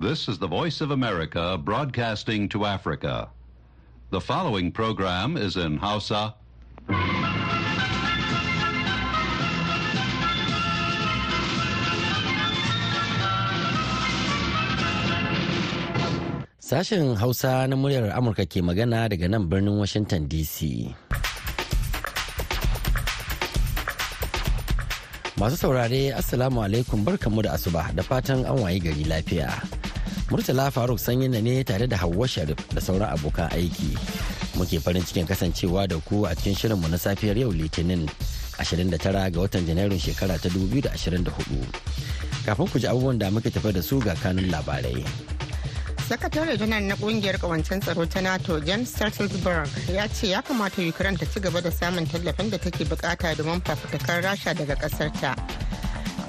This is the Voice of America broadcasting to Africa. The following program is in Hausa. Sashen Hausa na muryar Amurka ke magana daga nan birnin Washington DC. Masu saurare Assalamu alaikum barkanmu da asuba da fatan an wayi gari lafiya. Murtala Faruk sanyin ne tare da Hauwa Sharif da sauran abokan aiki. Muke farin cikin kasancewa da ku a cikin shirinmu na safiyar yau Litinin 29 ga watan Janairun shekara ta 2024. Kafin ku ji abubuwan da muke tafa da su ga kanun labarai. sakatare janar na ƙungiyar kawancen tsaro ta nato james stoltenberg ya ce ya kamata ukraine ta ci gaba da samun tallafin da take buƙata domin fafutukar rasha daga ƙasar ta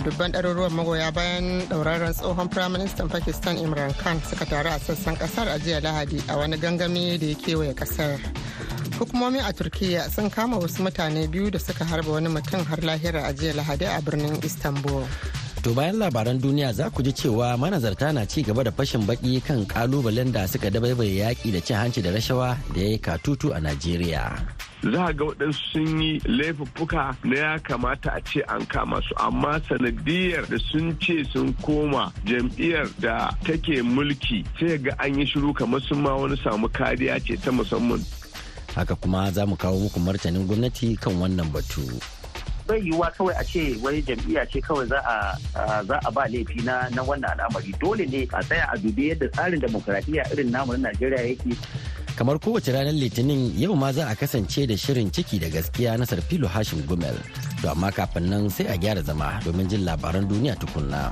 dubban ɗaruruwan magoya bayan ɗauraren tsohon firaministan pakistan imran khan suka taru a sassan ƙasar a jiya lahadi a wani gangami da ya kewaye ƙasar hukumomi a turkiya sun kama wasu mutane biyu da suka harba wani mutum har lahira a jiya lahadi a birnin istanbul To bayan labaran duniya za ku ji cewa manazarta na ci gaba da fashin baki kan kalubalen da suka dabaibaye yaƙi da cin hanci da rashawa da ya yi katutu a Najeriya. Za a ga waɗansu sun yi laifuffuka na ya kamata a ce an kama su amma sanadiyar da sun ce sun koma jam'iyyar da take mulki sai ga an yi shiru kamar sun ma wani samu kariya ce ta musamman. Haka kuma za mu kawo muku martanin gwamnati kan wannan batu. bai yiwuwa kawai a ce wai jam'iyya ce kawai za a za a ba laifi na na wannan al'amari dole ne a tsaya a dubi yadda tsarin demokuraɗiyya irin namu na Najeriya yake Kamar kowace ranar Litinin yau ma za a kasance da shirin ciki da gaskiya na Sarfilo Hashim Gumel. To amma kafin nan sai a gyara zama domin jin labaran duniya tukunna.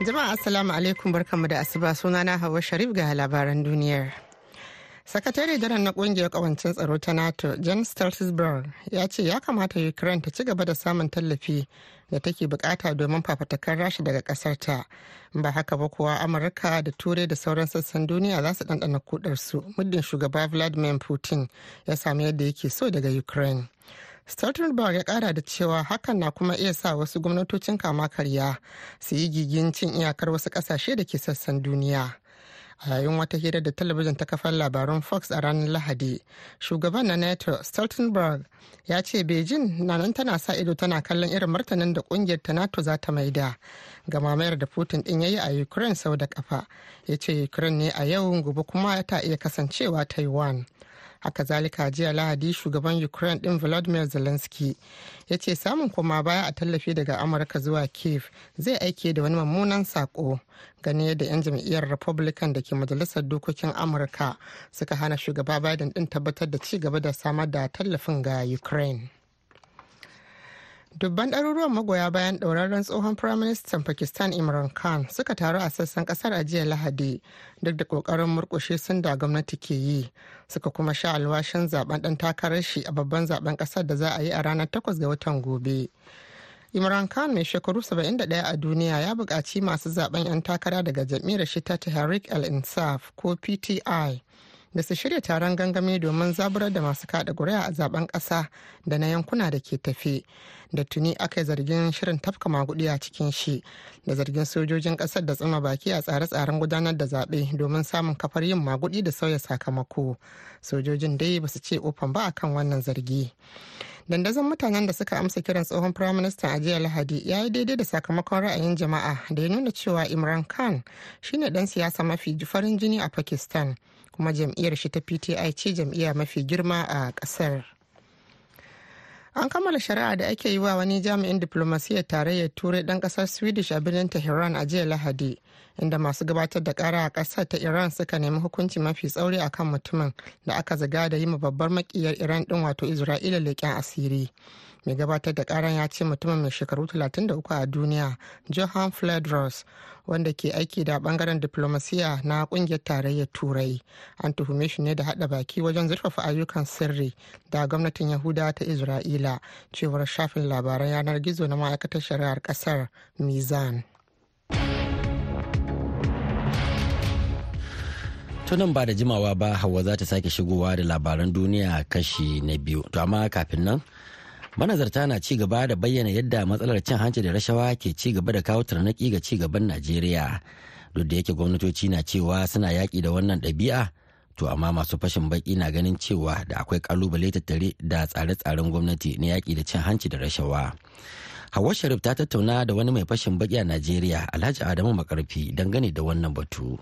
jama'a assalamu alaikum barkanmu da asuba sunana hawa sharif ga labaran duniyar sakatare daren na ƙungiyar kawancin tsaro ta nato jan stoltenberg ya ce ya kamata ukraine ta ci gaba da samun tallafi da take buƙata domin fafatakar rashi daga ƙasar ta ba haka ba kuwa amurka da turai da sauran sassan duniya za su ɗanɗana kudarsu muddin shugaba vladimir putin ya sami yadda yake so daga ukraine. Stoltenberg ya kara da cewa hakan na kuma iya sa wasu gwamnatocin kama karya su yi gigin cin iyakar wasu ƙasashe da ke sassan duniya. A yayin wata hira da talabijin ta kafar labarun fox a ranar lahadi. Shugaban na nato stoltenberg ya ce beijing na nan tana sa ido tana kallon irin martanin da ƙungiyar ta nato za ta maida ga mamayar da putin din yayi a ukraine sau da kafa ya ce ukraine ne a yau gobe kuma ta iya kasancewa taiwan. Haka zalika jiya lahadi shugaban ukraine din volodymyr zelensky ya ce samun koma baya a tallafi daga amurka zuwa kiev zai aike da wani mummunan sako gani yadda 'yan jam'iyyar republican da ke majalisar dokokin amurka suka hana shugaba biden din tabbatar da ci gaba da samar da tallafin ga ukraine. Dubban ɗaruruwan magoya bayan ɗauraren tsohon firaministan pakistan imran khan suka taru a sassan ƙasar a jiya lahadi duk da ƙoƙarin murƙushe sun da gwamnati ke yi suka kuma sha alwashin zaɓen ɗan takarar shi a babban zaɓen ƙasar da za a yi a ranar 8 ga watan gobe. Imran khan mai shekaru 71 a duniya ya buƙaci masu zaɓen 'yan takara daga jam'iyyar shi ta tahrik al-insaf ko pti da su shirya taron gangami domin zaburar da masu kada ƙuri'a a zaɓen ƙasa da na yankuna da ke tafe. Da tuni aka yi zargin shirin tafka magudi a cikin shi da zargin sojojin ƙasar da tsuma baki a tsare-tsaren gudanar da zaɓe domin samun kafar yin magudi da sauya sakamako. Sojojin dai ba su ce ofan ba akan wannan zargi. Dandazon mutanen da suka amsa kiran tsohon firaministan a jiya lahadi ya yi daidai da sakamakon ra'ayin jama'a da ya nuna cewa imran khan shine dan siyasa mafi farin jini a pakistan. Kuma jam'iyyar shi ta pti ce jam'iyya mafi girma a ƙasar an kammala shari'a da ake yi wa wani jami'in diplomasiyyar tarayyar turai dan ƙasar swedish a birnin tehran a jiya lahadi inda masu gabatar da kara a ƙasar ta iran suka nemi hukunci mafi tsauri akan mutumin da aka zaga da yi babbar makiyar iran din wato isra'ila leƙen asiri. Mai gabatar da karan ya ce mutumin mai shekaru 33 a duniya johan fledros wanda ke aiki da ɓangaren diplomasiya na ƙungiyar tarayyar turai. An tuhume shi ne da hada baki wajen zurfafa ayyukan sirri da gwamnatin yahuda ta isra'ila cewar shafin labaran yanar gizo na ma'aikatar shari'ar ƙasar mizan. Tunan ba da jimawa ba hawa za ta sake shigowa da labaran duniya kashi na biyu. To amma kafin nan manazarta na ci gaba da bayyana yadda matsalar cin hanci da rashawa ke ci gaba da kawo tarnaki ga ci gaban najeriya. Duk da yake gwamnatoci na cewa suna yaƙi da wannan ɗabi'a to amma masu fashin baki na ganin cewa da akwai ƙalubale tattare da tsare-tsaren gwamnati na yaƙi da cin hanci da rashawa. Hawa sharif ta tattauna da wani mai fashin baki a najeriya alhaji adamu makarfi dangane da wannan batu.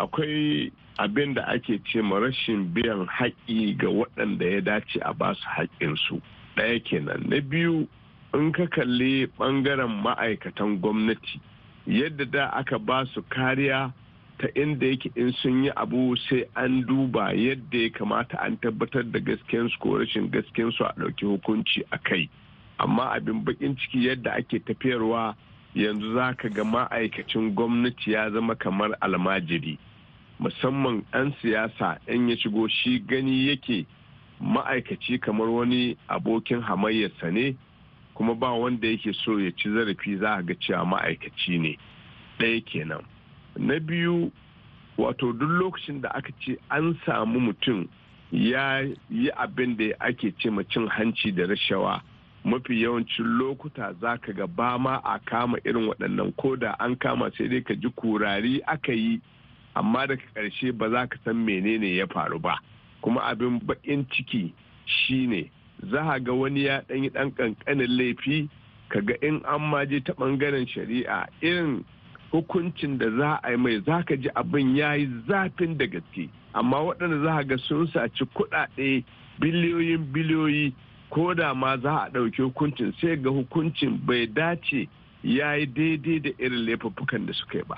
Akwai abin da ake ce ma rashin biyan haƙƙi ga waɗanda ya dace a ba su haƙƙinsu. Ɗaya kenan. Na biyu in ka kalli ɓangaren ma'aikatan gwamnati yadda da aka ba su kariya ta inda yake in sun yi abu sai an duba yadda ya kamata an tabbatar da gaskiyansu ko rashin gaskiyansu a ɗauki hukunci a kai. Amma abin bakin ciki yadda ake tafiyarwa yanzu za ka ga ma'aikacin gwamnati ya zama kamar almajiri. Musamman 'yan siyasa in ya shigo shi gani yake ma'aikaci kamar wani abokin hamayyarsa ne kuma ba wanda yake so ya ci zarafi za a ga cewa ma'aikaci ne. Ɗaya kenan. Na biyu wato duk lokacin da aka ce an samu mutum ya yi abin da ake ce cin hanci da rashawa mafi yawancin lokuta za ka ga ba ma a kama irin waɗannan. Ko da an kama sai dai ka ji kurari aka yi amma daga ƙarshe ba za ka san menene ya faru ba. Kuma abin baƙin ciki shine za a ga wani ya ɗan yi ɗan ƙanƙanin laifi ka ga in an maje ta ɓangaren shari'a irin hukuncin da za a yi mai za ka ji abin ya yi zafin da gaske. Amma waɗanda za a ga sun saci kuɗaɗe biliyoyin biliyoyi ko da ma za a ɗauki hukuncin sai ga hukuncin bai dace ya yi daidai da irin laifuffukan da suka yi ba.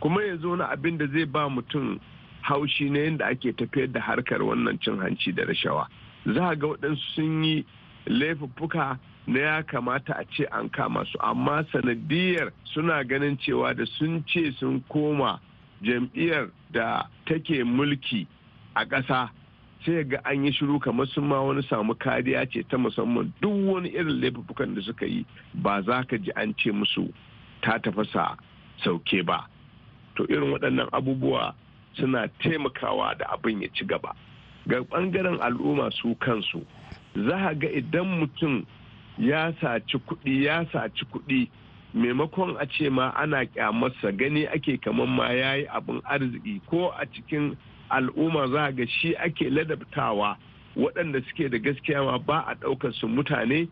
Kuma yanzu wani abin da zai ba mutum haushi na yadda ake tafiyar da harkar wannan cin hanci da rashawa. Za ga waɗansu sun yi laifuffuka na ya kamata a ce an kama su amma sanadiyar suna ganin cewa da sun ce sun koma jam'iyyar da take mulki a ƙasa sai ga an yi shiru kamar sun ma wani samu kariya ce ta musamman. Duk wani irin laifukan da suka yi ba za ka ji an ce musu ta tafasa sauke ba. To irin waɗannan abubuwa suna taimakawa da abin ya ci gaba. Ga ɓangaren al'umma su kansu za ga idan mutum ya saci kuɗi ya saci kuɗi maimakon a ce ma ana kyamarsa gani ake kamar ma ya yi abin arziki ko a cikin al'umma za ga shi ake ladabtawa. Waɗanda suke da gaskiya ma ba a ɗaukar su mutane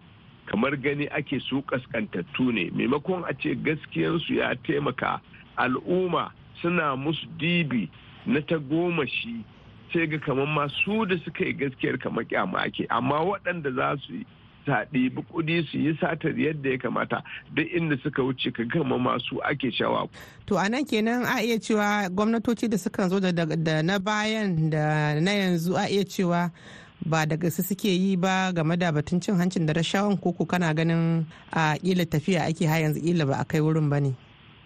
kamar gani ake su kaskantattu ne. Maimakon a ce gaskiyansu ya taimaka al'umma suna musu dibi na ta goma shi sai ga kamar ma su da suka yi gaskiyar kamar kyama ake amma waɗanda za su yi ta ɗibi kuɗi su yi satar yadda ya kamata duk inda suka wuce ka gama masu ake shawa. To a nan kenan a iya cewa gwamnatoci da suka zo da na bayan da na yanzu a iya cewa ba da gaske suke yi ba game da batun cin hancin da rashawan koko kana ganin a ƙila tafiya ake ha yanzu ƙila ba a kai wurin ba ne.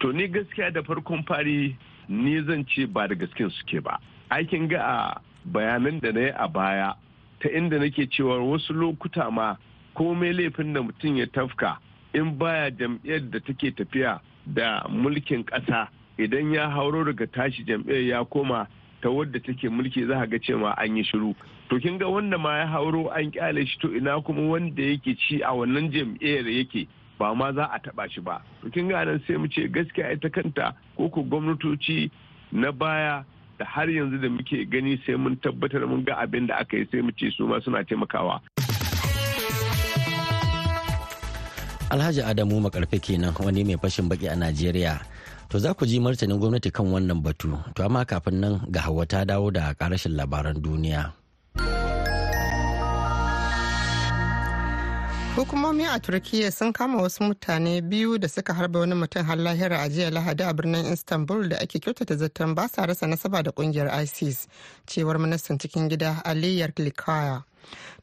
To ni gaskiya da farkon fari ni zan ce ba da gaske suke ba. Aikin ga a bayanan da na yi a baya ta inda nake cewa wasu lokuta ma komai laifin da mutum ya tafka in baya jam'iyyar da take tafiya da mulkin ƙasa idan ya hauro daga tashi jam'iyyar ya koma ta wadda take mulki za ga cewa an yi shiru to kin ga wanda ma ya hauro an ƙyale shi to ina kuma wanda yake ci a wannan jam'iyyar yake ba ma za a taba shi ba. Kin ga nan sai mu ce gaskiya ita kanta ko ko gwamnatoci na baya da har yanzu da muke gani sai mun tabbatar mun ga abin da aka yi sai mu ce su ma suna taimakawa. Alhaji adamu makarfe kenan wani mai fashin baki a najeriya. To za ku ji martanin gwamnati kan wannan batu. To amma kafin nan ga hawa ta dawo da karashin labaran duniya. Hukumomi a turkiyya sun kama wasu mutane biyu da suka harba wani mutum har lahira a jiya lahadi a birnin istanbul da ake kyautata zaton ba sa rasa nasaba da ƙungiyar isis cewar ministan cikin gida aliyar likaya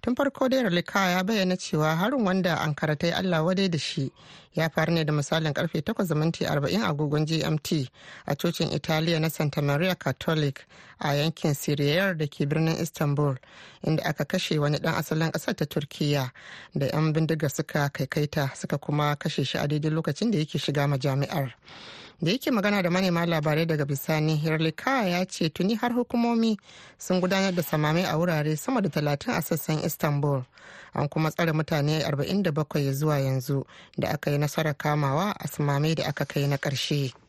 tun farko dai ralika ya bayyana cewa harin wanda ankara ta yi allah wadai da shi ya faru ne da misalin ƙarfe 8:40 agogon gmt a cocin italiya na santa maria catholic a yankin siriyar da ke birnin istanbul inda aka kashe wani dan asalin ƙasar ta turkiya da 'yan bindigar suka kaikaita suka kuma kashe shi a daidai lokacin da yake shiga majami'ar. Da yake magana da manema labarai daga bisani hirlika ya ce tuni har hukumomi sun gudanar da samame a wurare sama da talatin a sassan istanbul an kuma tsare mutane 47 zuwa yanzu da aka yi nasarar kamawa a samame da aka kai na ƙarshe.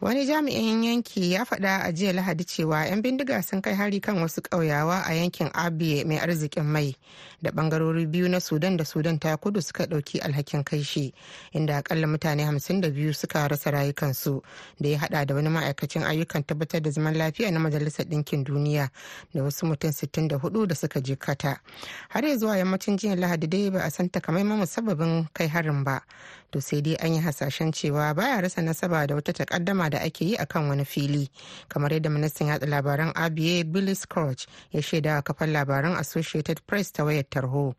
Wani jami'in yanki ya faɗa a jiya lahadi cewa 'yan bindiga sun kai hari kan wasu ƙauyawa a yankin abiye mai arzikin mai da bangarori biyu na sudan da sudan ta kudu suka ɗauki alhakin kai shi inda akalla mutane 52 suka rasa rayukansu da ya hada da wani ma'aikacin ayyukan tabbatar da zaman lafiya na majalisar ɗinkin duniya da wasu mutum 64 da suka jikata har ya zuwa yammacin jiya lahadi dai ba a san takamaiman musabbabin kai harin ba to sai dai an yi hasashen cewa baya rasa nasaba da wata takaddama da ake yi akan wani fili. Kamar yadda ministan yatsa labaran abiye billy scrooge ya shaida a kafar labaran associated press ta wayar tarho.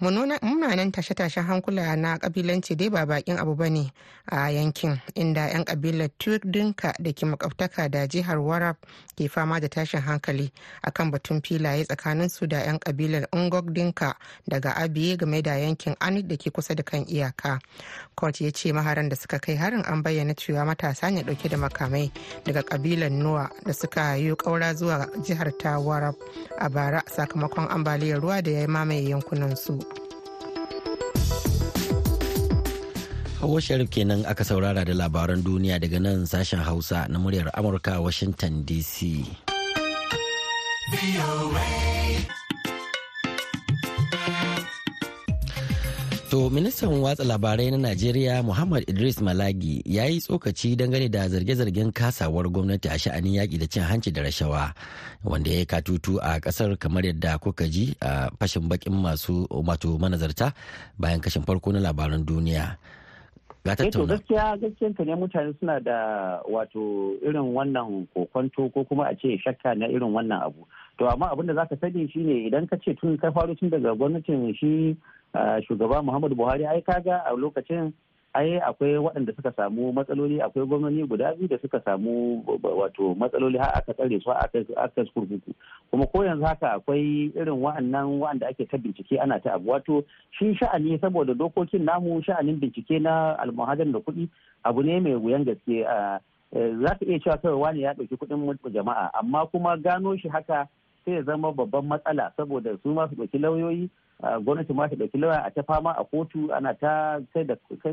Munanan tashe-tashen hankula na kabilanci dai ba bakin abu ba ne a yankin inda 'yan kabilar tuik dinka da ke makwabtaka da jihar warab ke fama da tashin hankali akan batun filaye tsakanin su da 'yan kabilar ungok dinka daga abiye game da yankin anit da ke kusa da kan iyaka. Court ya ce maharan da suka kai harin an bayyana cewa matasa ne ɗauke da makamai daga kabilar nuwa da suka yi kaura zuwa jihar ta warab a bara sakamakon ambaliyar ruwa da ya mamaye yankunan su. Hawa Sharif kenan aka saurara da labaran duniya daga nan sashen Hausa na muryar Amurka Washington DC. To ministan watsa labarai na Najeriya Muhammad Idris Malagi ya yi tsokaci dangane da zarge-zargen kasawar gwamnati a sha'anin yaƙi da cin hanci da rashawa wanda ya yi katutu a ƙasar kamar yadda kuka ji a fashin bakin masu wato manazarta bayan kashin farko na labaran duniya. Ga tattauna. gaskiya gaskiyanta ne mutane suna da wato irin wannan kokonto ko kuma a ce shakka na irin wannan abu. To amma abin da zaka sani shine idan ka ce tun ka faro tun daga gwamnatin shi shugaba muhammadu buhari ai kaga a lokacin ai akwai waɗanda suka samu matsaloli akwai gwamnati guda biyu da suka samu wato matsaloli har aka tsare su aka kurkuku. Kuma ko yanzu haka akwai irin wa'annan wa'anda ake ta bincike ana ta abu. Wato shi sha'ani saboda dokokin namu sha'anin bincike na almuhadar da kuɗi abu ne mai wuyan gaske. Za ka iya cewa kawai wani ya ɗauki kuɗin jama'a amma kuma gano shi haka sai ya zama babban matsala saboda su ma su ɗauki lauyoyi gwamnati ma ɗauki lauya a ta fama a kotu ana ta kai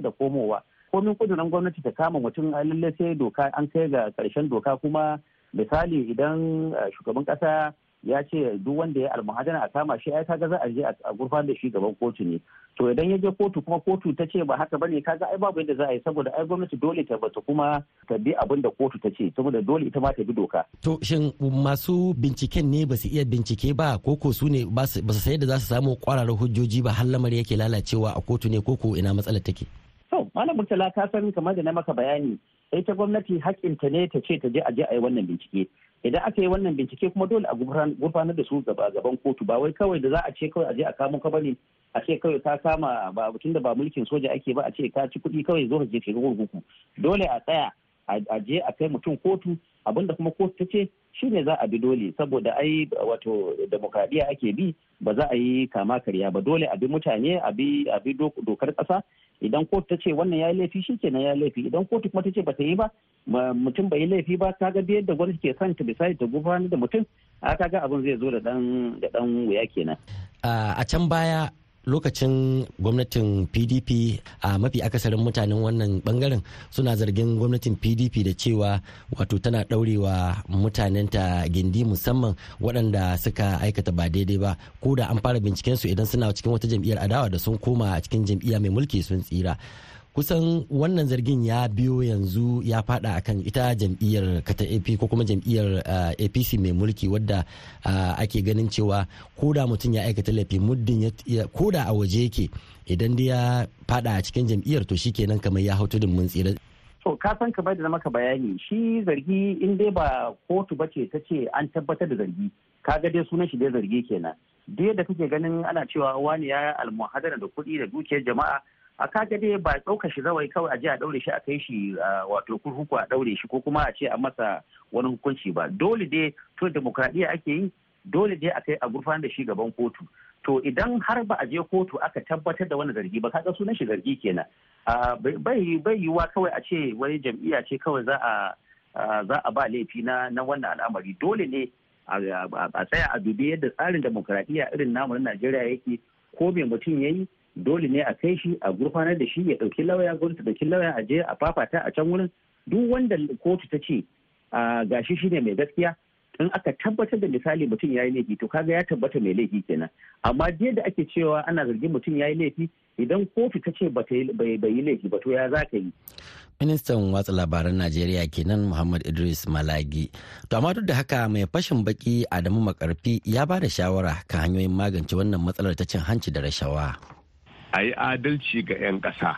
da komowa. Komin kudurin gwamnati ta kama mutum lallai sai doka an kai ga ƙarshen doka kuma misali idan shugaban ƙasa ya ce duk wanda ya almuhadana a kama shi ai kaga za a je a gurfan da shi gaban kotu ne. To idan ya je kotu kuma kotu ta ce ba haka ba ne kaga ai babu yadda za a yi saboda ai gwamnati dole ta bata kuma ta bi abin da kotu ta ce saboda dole ita ma ta bi doka. To shin masu binciken ne ba su iya bincike ba ko ko su ne ba su sai da za su samu kwararar hujjoji ba har lamari yake lalacewa a kotu ne ko ko ina matsalar take? To malam murtala ka san kamar da na maka bayani ita gwamnati haƙƙinta ne ta ce ta je a je a yi wannan bincike. Idan aka yi wannan bincike kuma dole a gurfanar da su gaban kotu. Ba wai kawai da za a ce kawai a je a kamo ka ba ne a ce kawai ka kama ba tun da ba mulkin soja ake ba a ce ka ci kuɗi kawai zo ka je shiga gurguku dole a tsaya a je a kai mutum kotu abin da kuma kotu ta ce shine za a bi dole saboda ai wato demokradiyya ake bi ba za a yi kama karya ba. Dole a bi mutane a bi dokar ƙasa. Idan kotu ta ce wannan ya yi laifi shi kenan ya laifi. Idan kotu kuma ta ce ba ta yi ba mutum bai yi laifi ba kaga biyar da gwamnati ke son ta misali ta gudanar da mutum a kaga abin zai zo da dan da dan wuya kenan. A can baya lokacin gwamnatin pdp a mafi akasarin mutanen wannan ɓangaren suna zargin gwamnatin pdp da cewa wato tana daurewa mutanenta gindi musamman waɗanda suka aikata ba daidai ba. Ko da an fara binciken su idan suna cikin wata jam'iyyar adawa da sun koma a cikin jam'iyya mai mulki sun tsira. Kusan wannan zargin ya biyo yanzu ya fada akan ita jam'iyyar kata ap ko kuma jam'iyyar apc mai mulki wadda ake ganin cewa koda mutum ya aikata laifi muddin koda a waje yake idan dai ya fada a cikin jam'iyyar to shikenan kamar ya hau tudun mun tsira. To ka san kamar da maka bayani shi zargi in dai ba kotu ba ce ta ce an tabbatar da zargi kaga dai sunan shi dai zargi kenan. Duk da kake ganin ana cewa wani ya almuhadara da kuɗi da dukiyar jama'a a kaga dai ba ɗauka shi zawai kawai a je a ɗaure shi a kai shi wato kurkuku a ɗaure shi ko kuma a ce a masa wani hukunci ba. Dole dai to demokradiyya ake yi dole dai a kai a gurfanar da shi gaban kotu. To idan har ba a je kotu aka tabbatar da wani zargi ba kaga sunan shi zargi kenan. Bai bai yiwuwa kawai a ce wai jam'iyya ce kawai za a za a ba laifi na na wannan al'amari. Dole ne a tsaya a dubi yadda tsarin demokradiyya irin namu na Najeriya yake ko me mutum yayi dole ne a kai shi a gurfanar da shi ya ɗauki lauya gwamnati ɗauki lauya a je a fafata a can wurin. Duk wanda kotu ta ce gashi shine mai gaskiya. In aka tabbatar da misali mutum ya yi laifi to kaga ya tabbata mai laifi kenan. Amma da ake cewa ana zargin mutum ya yi laifi idan kotu ta ce bai yi laifi ba to ya za ka yi? Ministan watsa labaran najeriya kenan muhammad idris malagi. To amma duk da haka mai fashin baki adamu makarfi ya ba da shawara kan hanyoyin magance wannan matsalar ta cin hanci da rashawa. A yi adalci ga 'yan ƙasa.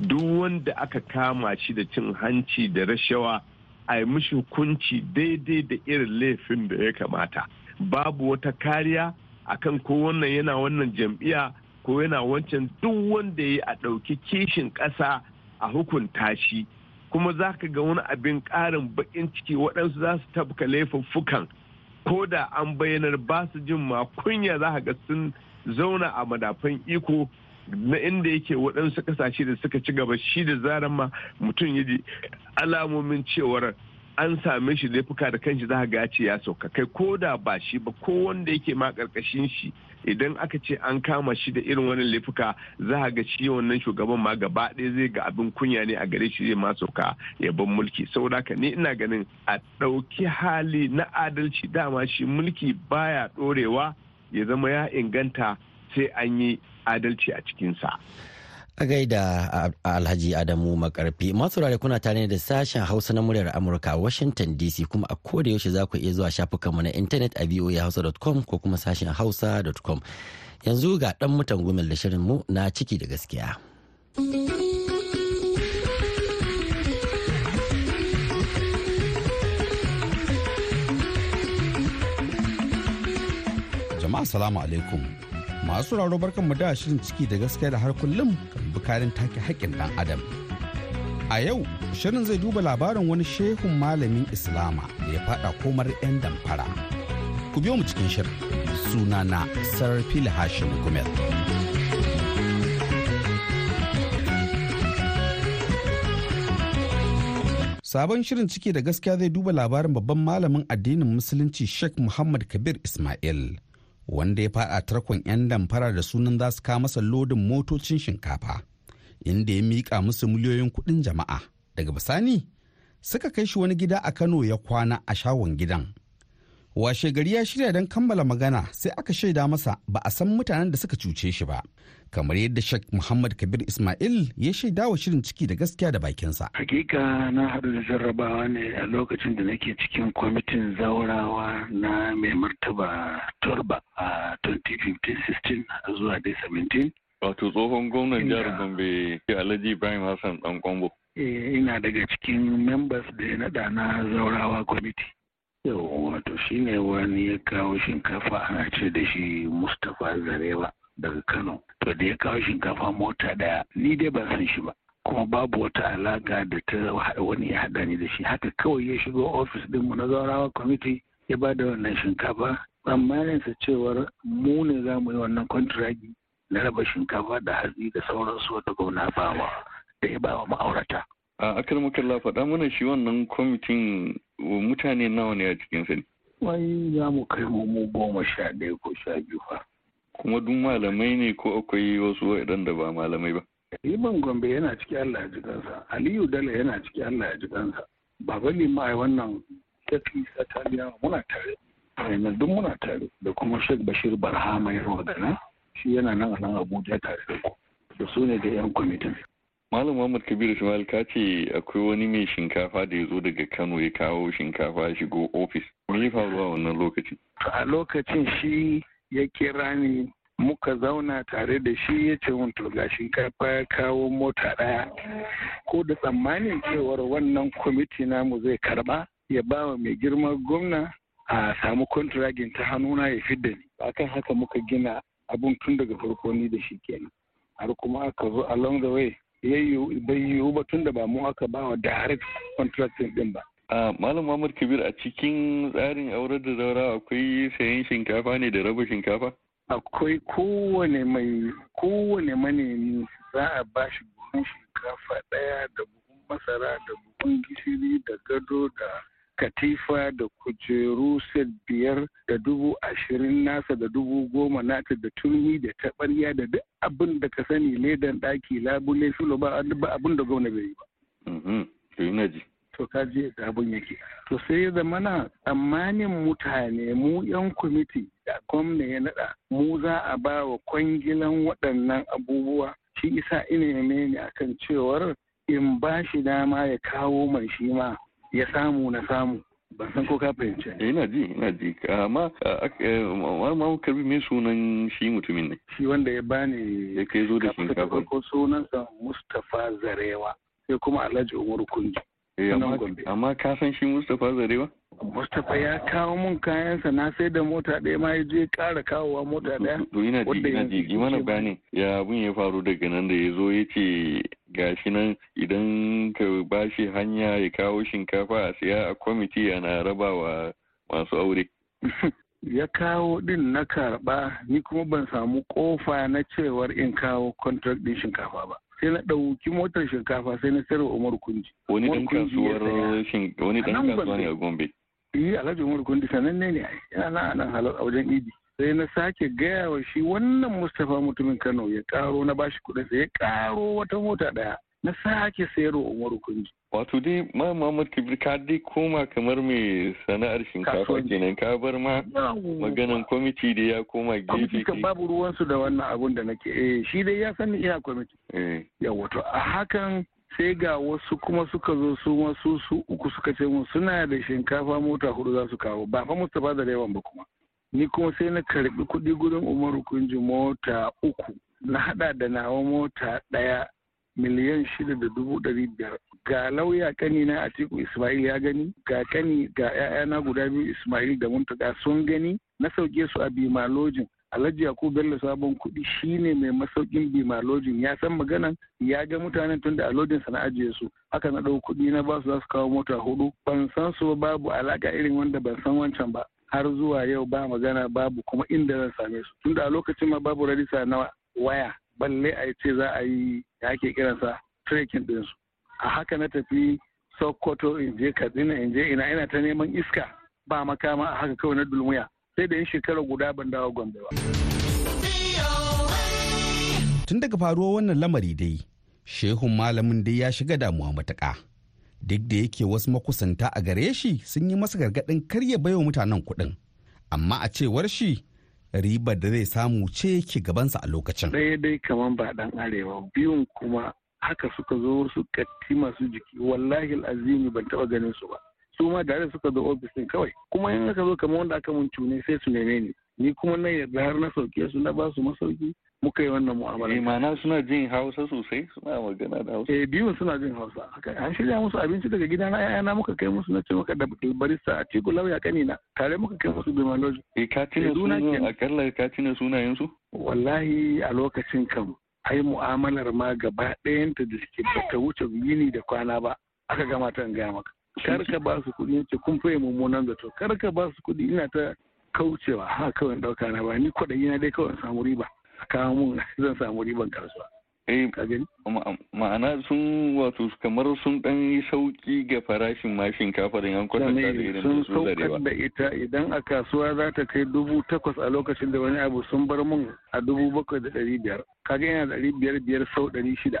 Duk wanda aka kama shi da cin hanci da rashawa a yi mishi hukunci daidai da irin laifin da ya kamata. Babu wata kariya akan ko wannan yana wannan jam'iyya ko yana wancan. Duk wanda ya a ɗauki kishin ƙasa a hukunta shi. Kuma za ka ga wani abin ƙarin baƙin ciki waɗansu za su tabka laifuffukan. Ko da an bayyanar ba su jin ma kunya za ka ga sun zauna a madafan iko na inda yake waɗansu ƙasashe da suka ci gaba shi da zaran ma mutum ya ji alamomin cewar an same shi laifuka da kanshi za ga ce ya sauka. Kai ko da ba shi ba ko wanda yake ma ƙarƙashin shi idan aka ce an kama shi da irin wani laifuka za ga shi wannan shugaban ma gaba ɗaya zai ga abin kunya ne a gare shi zai ma sauka ya ban mulki. Saboda haka ni ina ganin a ɗauki hali na adalci dama shi mulki baya ɗorewa ya zama ya inganta sai an yi adalci a cikinsa. a gaida alhaji adamu makarfi. Masu rare kuna tare da sashen hausa na muryar amurka washington dc kuma a koda yaushe za ku iya zuwa shafukanmu na intanet a voahausa.com ko kuma sashen hausa.com yanzu ga dan mutan gumel da shirinmu na ciki da gaskiya. Jama'a salamu alaikum. Masu sauraro barkan mu da shirin ciki da gaskiya da har kullum bukarin take haƙƙin ɗan adam. A yau shirin zai duba labarin wani shehun malamin islama da ya faɗa komar 'yan damfara. Ku biyo mu cikin shirin. Suna na sarfil hashim gumel. Sabon shirin ciki da gaskiya zai duba labarin babban malamin addinin musulunci sheikh muhammad kabir ismail. Wanda ya faɗa tarkon 'yan damfara da sunan za su kawo masa lodin motocin shinkafa inda ya miƙa musu miliyoyin kuɗin jama'a. Daga bisani suka kai shi wani gida a kano ya kwana a shagon gidan. Washe gari ya shirya don kammala magana sai aka shaida masa ba a san mutanen da suka cuce shi ba kamar yadda Sheikh Muhammad Kabir Ismail ya shaida wa shirin ciki da gaskiya da bakinsa. Hakika na haɗu da jarrabawa ne a lokacin da nake cikin kwamitin zaurawa na mai martaba Turba a 2015-16 zuwa dai 17. Wato tsohon gwamnan jihar Gombe Alhaji Ibrahim Hassan Dan Kwambo. ina daga cikin members da ya naɗa na zaurawa kwamiti. Yau wato shine wani ya kawo shinkafa ana ce da shi Mustapha Zarewa. daga Kano. To da ya kawo shinkafa mota ɗaya ni dai ban san shi ba. Kuma babu wata alaka da ta wani ya haɗa ni da shi haka kawai ya shigo ofis ɗinmu na zaurawa kwamiti ya ba da wannan shinkafa. Tsammanin sa cewar mu ne za mu yi wannan kwantiragi na raba shinkafa da hatsi da sauransu wata gwamna bawa da ya bawa ma'aurata. A akar makalla faɗa mana shi wannan kwamitin mutane nawa ne a cikin sa ne? Wai za mu kai mu goma sha ɗaya ko sha biyu fa. kuma duk malamai ne ko akwai wasu waɗanda ba malamai ba. Iban Gombe yana ciki Allah ya ji kansa, Aliyu Dala yana ciki Allah ya ji kansa. Baba Lima ai wannan tafi Sataliya muna tare. Ainihin duk muna tare da kuma Sheikh Bashir Barhama ya magana shi yana nan a nan Abuja tare da ku. Da su ne da 'yan kwamitin. Malam Muhammad Kabir Ismail ka ce akwai wani mai shinkafa da ya zo daga Kano ya kawo shinkafa shigo ofis. Me ya faru a wannan lokacin? A lokacin shi ya kira ni muka zauna tare da shi ya ce to ga shinkafa ya kawo mota ɗaya ko da tsammanin cewar wannan kwamiti namu zai karɓa ya ba wa mai girma gwamna a samu kontragin ta hannuna ya fidda ni akan haka muka gina abun tun daga farko ni da shi kenan har kuma aka zo along the way bai yiwu ba tun da ba mu aka ba wa direct contracting din ba. A malam Muhammad Kabir a cikin tsarin aurar da zaura akwai sayan shinkafa ne da raba shinkafa? Akwai kowane mai kowane manemi za a ba shi buhun shinkafa ɗaya da buhun masara da buhun gishiri da gado da katifa da kujeru set biyar da dubu ashirin nasa da dubu goma nata da turmi da taɓarya da duk abin da ka sani ledan ɗaki labule filo ba abin da gwamna bai yi ba. To ka je da abin yake. To sai ya zama na tsammanin mutane mu 'yan kwamiti da gwamna ya naɗa mu za a ba wa kwangilan waɗannan abubuwa shi isa ina ne akan cewar in ba shi dama ya kawo mai shi ma ya samu na samu. Ban san ko ka fahimci ina ji ina ji. Amma ma karɓi me sunan shi mutumin ne? Shi wanda ya bani ya kai zo da shinkafa. Ko sunansa Mustapha Zarewa sai kuma Alhaji Umar Kunji. Amma ka san shi Mustapha Zarewa? Mustapha ya kawo mun kayansa na sai da mota ɗaya ma ya je ƙara kawowa mota ɗaya. To ina ji ina ji. Mana bayani ya abin ya faru daga nan da ya zo ya ce gashi nan idan ka ba shi hanya ya kawo shinkafa a siya a kwamiti ana rabawa masu aure. ya kawo din na karɓa ni kuma ban samu ƙofa na cewar in kawo contract din shinkafa ba. sai na ɗauki motar shinkafa sai na sayarwa Umar Kunji. Wani ɗan kasuwar wani ɗan kasuwa ne a Gombe. Yi Alhaji Umar Kunji sananne ne yana nan halar a wajen Idi. Sai na sake gaya wa shi wannan Mustapha mutumin Kano ya karo na bashi kuɗin sai ya karo wata mota ɗaya. Na sake sayarwa Umar Kunji. Wato dai ma Muhammad Kibir ka dai koma kamar mai sana'ar shinkafa kenan ka bar ma maganan kwamiti da ya koma gefe ke. babu ruwansu da wannan abun da nake eh shi dai ya sani ina kwamiti. Yawa to a hakan sai ga wasu kuma suka zo su wasu su uku suka ce mun suna da shinkafa mota huɗu za su kawo ba fa Mustapha da yawan ba kuma. Ni kuma sai na karɓi kuɗi gurin Umaru Kunji mota uku. Na hada da nawa mota ɗaya miliyan shida da dubu ɗari biyar. Ga lauya kani na atiku ismail ya gani ga kani ga 'ya'yana guda biyu ismail da muntaka sun gani. Na sauke su a bimalojin alhaji yakubu bello sabon kuɗi shine mai masaukin bimalojin ya san maganan ya ga mutanen tun da alodin sa na ajiye su. Haka na ɗau kuɗi na ba su za su kawo mota huɗu ban san su babu alaka irin wanda ban san wancan ba. Har zuwa yau ba magana babu kuma inda zan same su. Tunda a lokacin ma babu rarisa na waya balle a ce za a yi da ake kiransa trekking ɗinsu a haka na tafi sokoto in je katsina in je ina ina ta neman iska ba makama a haka kawai na dulmuya. Sai da yin shekara guda ban dawo gombe ba. tun daga faruwar wannan lamari dai shehun malamin dai ya shiga damuwa matuƙa. Duk da yake wasu makusanta a gare shi sun yi masa gargaɗin karya baiwa mutanen kuɗin amma a cewar shi ribar da zai samu ce ke gabansa a lokacin. Ɗaya dai kamar ba ɗan arewa biyun kuma haka suka zo wasu katti masu jiki wallahi azimi ban taɓa ganin su ba. Su ma da suka zo ofis ɗin kawai kuma in aka zo kamar wanda aka mun cune sai su neme ni. Ni kuma na yarda har na sauke su na ba su masauki muka yi wannan mu'amala. Eh ma'ana suna jin Hausa sosai suna magana da Hausa. Eh biyun suna jin Hausa. An shirya musu abinci daga gida na ƴaƴana muka kai musu na ce maka da barista a ciku lauya kanina tare muka kai musu bimaloji. Eh ka tuna sunan akalla ka tuna sunayen su? Wallahi a lokacin kam ai mu'amalar ma gaba ɗayanta da suke bata wuce yini da kwana ba aka gama ta gaya maka. Kar ka ba su kuɗi ce kun fiye mummunan zato kar ka ba su kuɗi ina ta kaucewa ha kawai ɗauka na ba ni kwaɗayi na dai kawai samu riba. Kawo mun zan samu riban kasuwa. Eh, ma'ana sun wato kamar sun dan yi sauƙi ga farashin ma shinkafa da yan kwatanta da irin sun saukar da ita idan a kasuwa za ta kai dubu takwas a lokacin da wani abu sun bar mun a dubu bakwai da ɗari biyar. Kaga yana ɗari biyar biyar sau ɗari shida.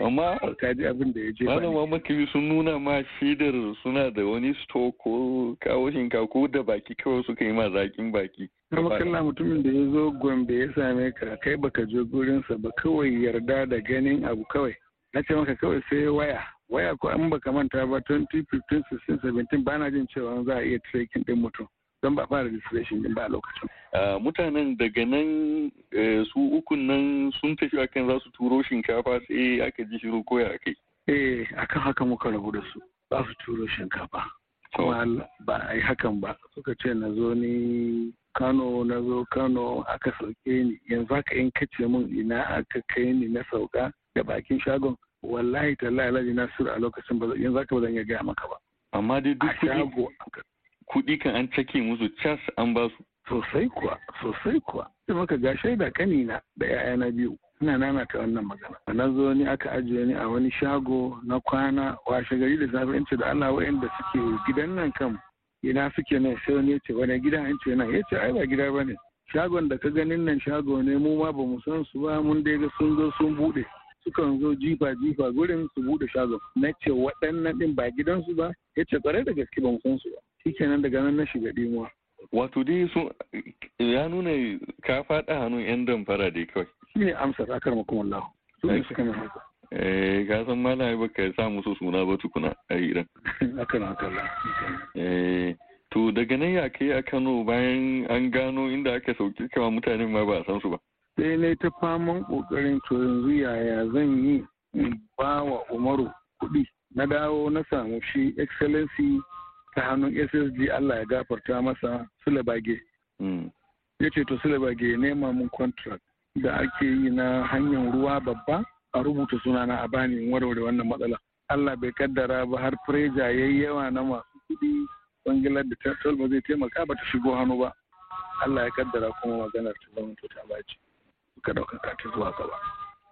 Amma kaji abin da ya ce malama makibi sun nuna ma shidar suna da wani sto ko kawo shinkafa ko da baki kawai suka yi ma zakin baki. Kuma kalla mutumin da ya zo gombe ya same ka kai baka je gurinsa ba kawai yarda da ganin abu kawai. Na ce maka kawai sai waya. Waya ko an baka manta ba 2015 16 17 ba na jin cewa za a iya tracking din mutum. Don ba fara registration din ba lokacin. mutanen daga nan su ukun nan sun tafi akan za su turo shinkafa sai aka ji shiru koya a kai. eh akan haka muka rabu da su. Za su turo shinkafa. Kuma ba a yi hakan ba. Suka ce na zo ni kano na zo kano aka sauke ni. Yanzu haka in kace min ina aka kai ni na sauka da bakin shagon wallahi tallahi alhaji nasiru a lokacin ba yanzu haka ba zan iya gaya maka ba. Amma dai duk kuɗi kuɗi kan an cake musu cas an ba su. Sosai kuwa sosai kuwa. Sai maka ga shaida kanina da 'ya'yana biyu ina nana ta wannan magana. Na zo ni aka ajiye ni a wani shago na kwana washe gari da safe in ce da Allah wa'anda suke gidan nan kan ina suke nan? Sai wani ya ce wani gida? In ce nan. Ya ce ai ba gida ba ne shagon da ka ganin nan shago ne mu ma ba mu san su ba mun dai ga sun zo sun buɗe sukan zo jifa jifa gurin su buɗe shagon na ce waɗannan din ba gidansu ba. Ya ce ƙwarai da gaske ba mu san su ba. Shikenan daga nan na shiga dimuwa wato dai sun ya nuna ka faɗa hannun yan damfara dai kawai. Shi ne amsar akar makumallahu su ne suka min haka. Eh ka san malami baka sa musu suna ba tukuna a iran. Akan akalla eh to daga nan ya kai a Kano bayan an gano inda aka sauƙi kama mutanen ma ba a san su ba. Sai na ta faman ƙoƙarin to yanzu yaya zan yi in ba wa umaru kuɗi? Na dawo na samu shi excellency ta hannun ssg allah ya gafarta masa sulabage ya ce to sulabage ya nema mun contract da ake yi na hanyar ruwa babba a rubuta sunana a bani warware wannan matsala. Allah bai kaddara ba har preja ya yi yawa na masu kuɗi bangilar da ta ba zai taimaka ba ta shigo hannu ba. Allah ya kaddara kuma maganar ta zama ta ɓaci. Ka ɗaukaka ta zuwa gaba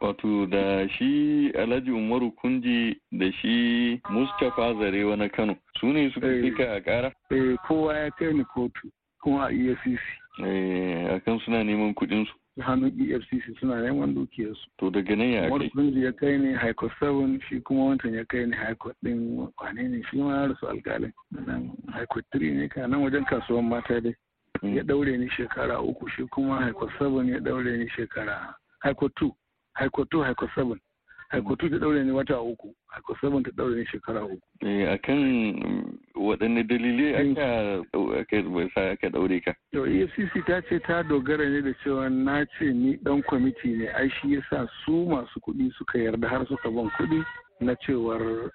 Wato da shi Alhaji Umaru Kunji da shi Mustapha Zarewa na Kano su ne suka fika a ƙara? Eh kowa ya kai ni kotu kuma a EFCC. Eh akan suna neman kuɗin su. Hannun EFCC suna neman dukiyarsu. To daga nan ya Umaru Kunji ya kai ni High Court 7 shi kuma wancan ya kai ni High Court ɗin wane ne shi ma ya rasu alƙalin. Nan High Court 3 ne ka nan wajen kasuwan mata dai. Ya ɗaure ni shekara uku shi kuma Court 7 ya ɗaure ni shekara Court 2. haiko 2 haiko 7 haiko 2 ta daure ne wata uku haiko 7 ta daure ne shekara uku. Eh akan waɗanne dalilai aka aka sa aka daure ka? To EFCC ta ce ta dogara ne da cewa na ce ni dan kwamiti ne. Ai shi yasa su masu kuɗi suka yarda har suka ban kuɗi. Na cewar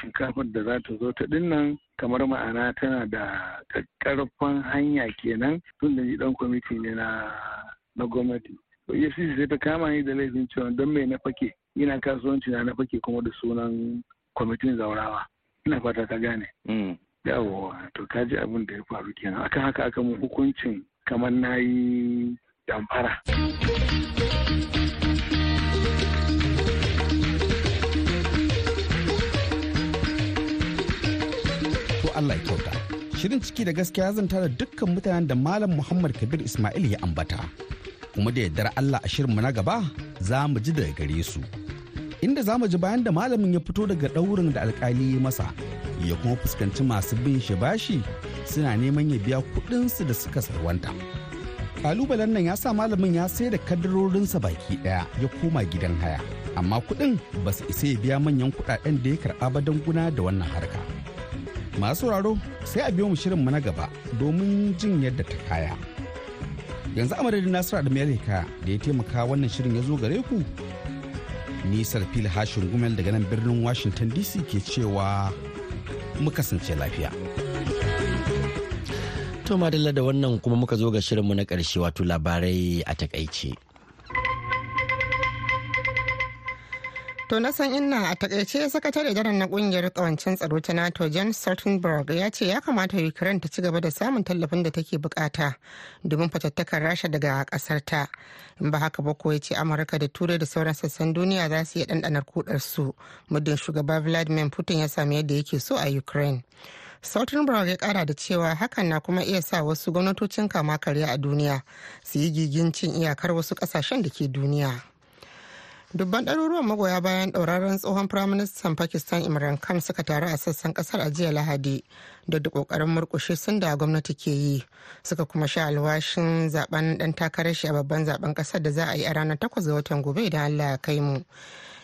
shinkafar da za ta zo ta ɗin nan kamar ma'ana tana da karfan hanya kenan tun da ni dan kwamiti ne na na gwamnati. Efcc sai ta kama ni da laifin cewa don me na fake? Ina kasuwanci na fake kuma da sunan kwamitin zaurawa. Ina fata ka gane. Yawowa to ka ji abin da ya faru kenan. Akan haka aka mun hukuncin kamar na yi damfara. Allah ya kyauta shirin ciki da gaskiya zan tara dukkan mutanen da malam muhammad kabir ismail ya ambata kuma da yardar Allah a shirinmu na gaba za mu ji daga gare su. Inda za mu ji bayan da malamin ya fito daga ɗaurin da alkali ya masa ya kuma fuskanci masu bin shi bashi suna neman ya biya kuɗinsu da suka sarwanta. Kalubalen nan ya sa malamin ya sai da kadarorinsa baki ɗaya ya koma gidan haya. Amma kuɗin ba su isa ya biya manyan kuɗaɗen da ya karɓa ba don guna da wannan harka. Masu sauraro sai a biyo mu shirinmu na gaba domin jin yadda ta kaya. yanzu amadadin nasiru amerika da ya taimaka wannan shirin ya zo gare ku nisar fil hashin gumel daga nan birnin washington dc ke cewa mu kasance lafiya to madalla da wannan kuma muka zo ga shirinmu na ƙarshe wato labarai a taƙaice To na san inna a taƙaice sakatare daren na ƙungiyar kawancin tsaro ta NATO Jan Stoltenberg ya ce ya kamata Ukraine ta ci gaba da samun tallafin da take buƙata domin fatattakar Rasha daga ƙasar ta. In ba haka ba ko ya ce Amurka da Turai da sauran sassan duniya za su iya ɗanɗanar kudar su muddin shugaba Vladimir Putin ya sami yadda yake so a Ukraine. Stoltenberg ya kara da cewa hakan na kuma iya sa wasu gwamnatocin kama karya a duniya su yi gigin cin iyakar wasu ƙasashen da ke duniya. Dubban ɗaruruwan magoya bayan ɗauraren tsohon firaministan pakistan imran khan suka taru a sassan ƙasar a jiya lahadi da da ƙoƙarin murƙushe sun da gwamnati ke yi. Suka kuma sha alwashin zaɓen ɗan takarar shi a babban zaɓen ƙasar da za a yi a ranar takwas ga watan gobe idan allah ya kai mu.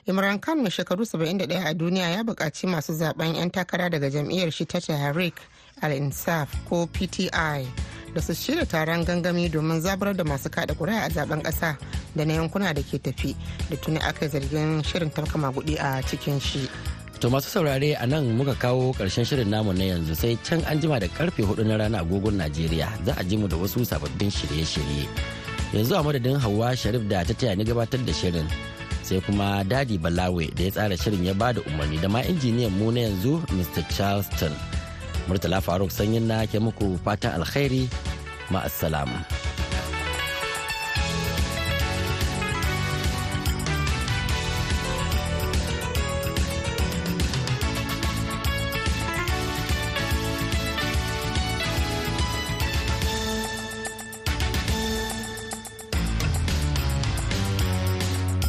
Imran khan mai shekaru 71 a duniya ya buƙaci masu zaɓen 'yan takara daga jam'iyyar shi ta tahrik al-insaf ko pti da su shirya taron gangami domin zabar da masu kada kuri'a a zaɓen kasa da na yankuna da ke tafi da tuni aka zargin shirin tafka magudi a cikin shi. To masu saurare a nan muka kawo ƙarshen shirin namu na yanzu sai can an jima da ƙarfe huɗu na rana agogon najeriya za a ji mu da wasu sababbin shirye-shirye. Yanzu a madadin hawa sharif da ta taya ni gabatar da shirin sai kuma daɗi balawe da ya tsara shirin ya ba da umarni da ma injiniyan mu na yanzu mr charleston. Murtala faruk sanyin na ke muku fatan alkhairi ma'assalam.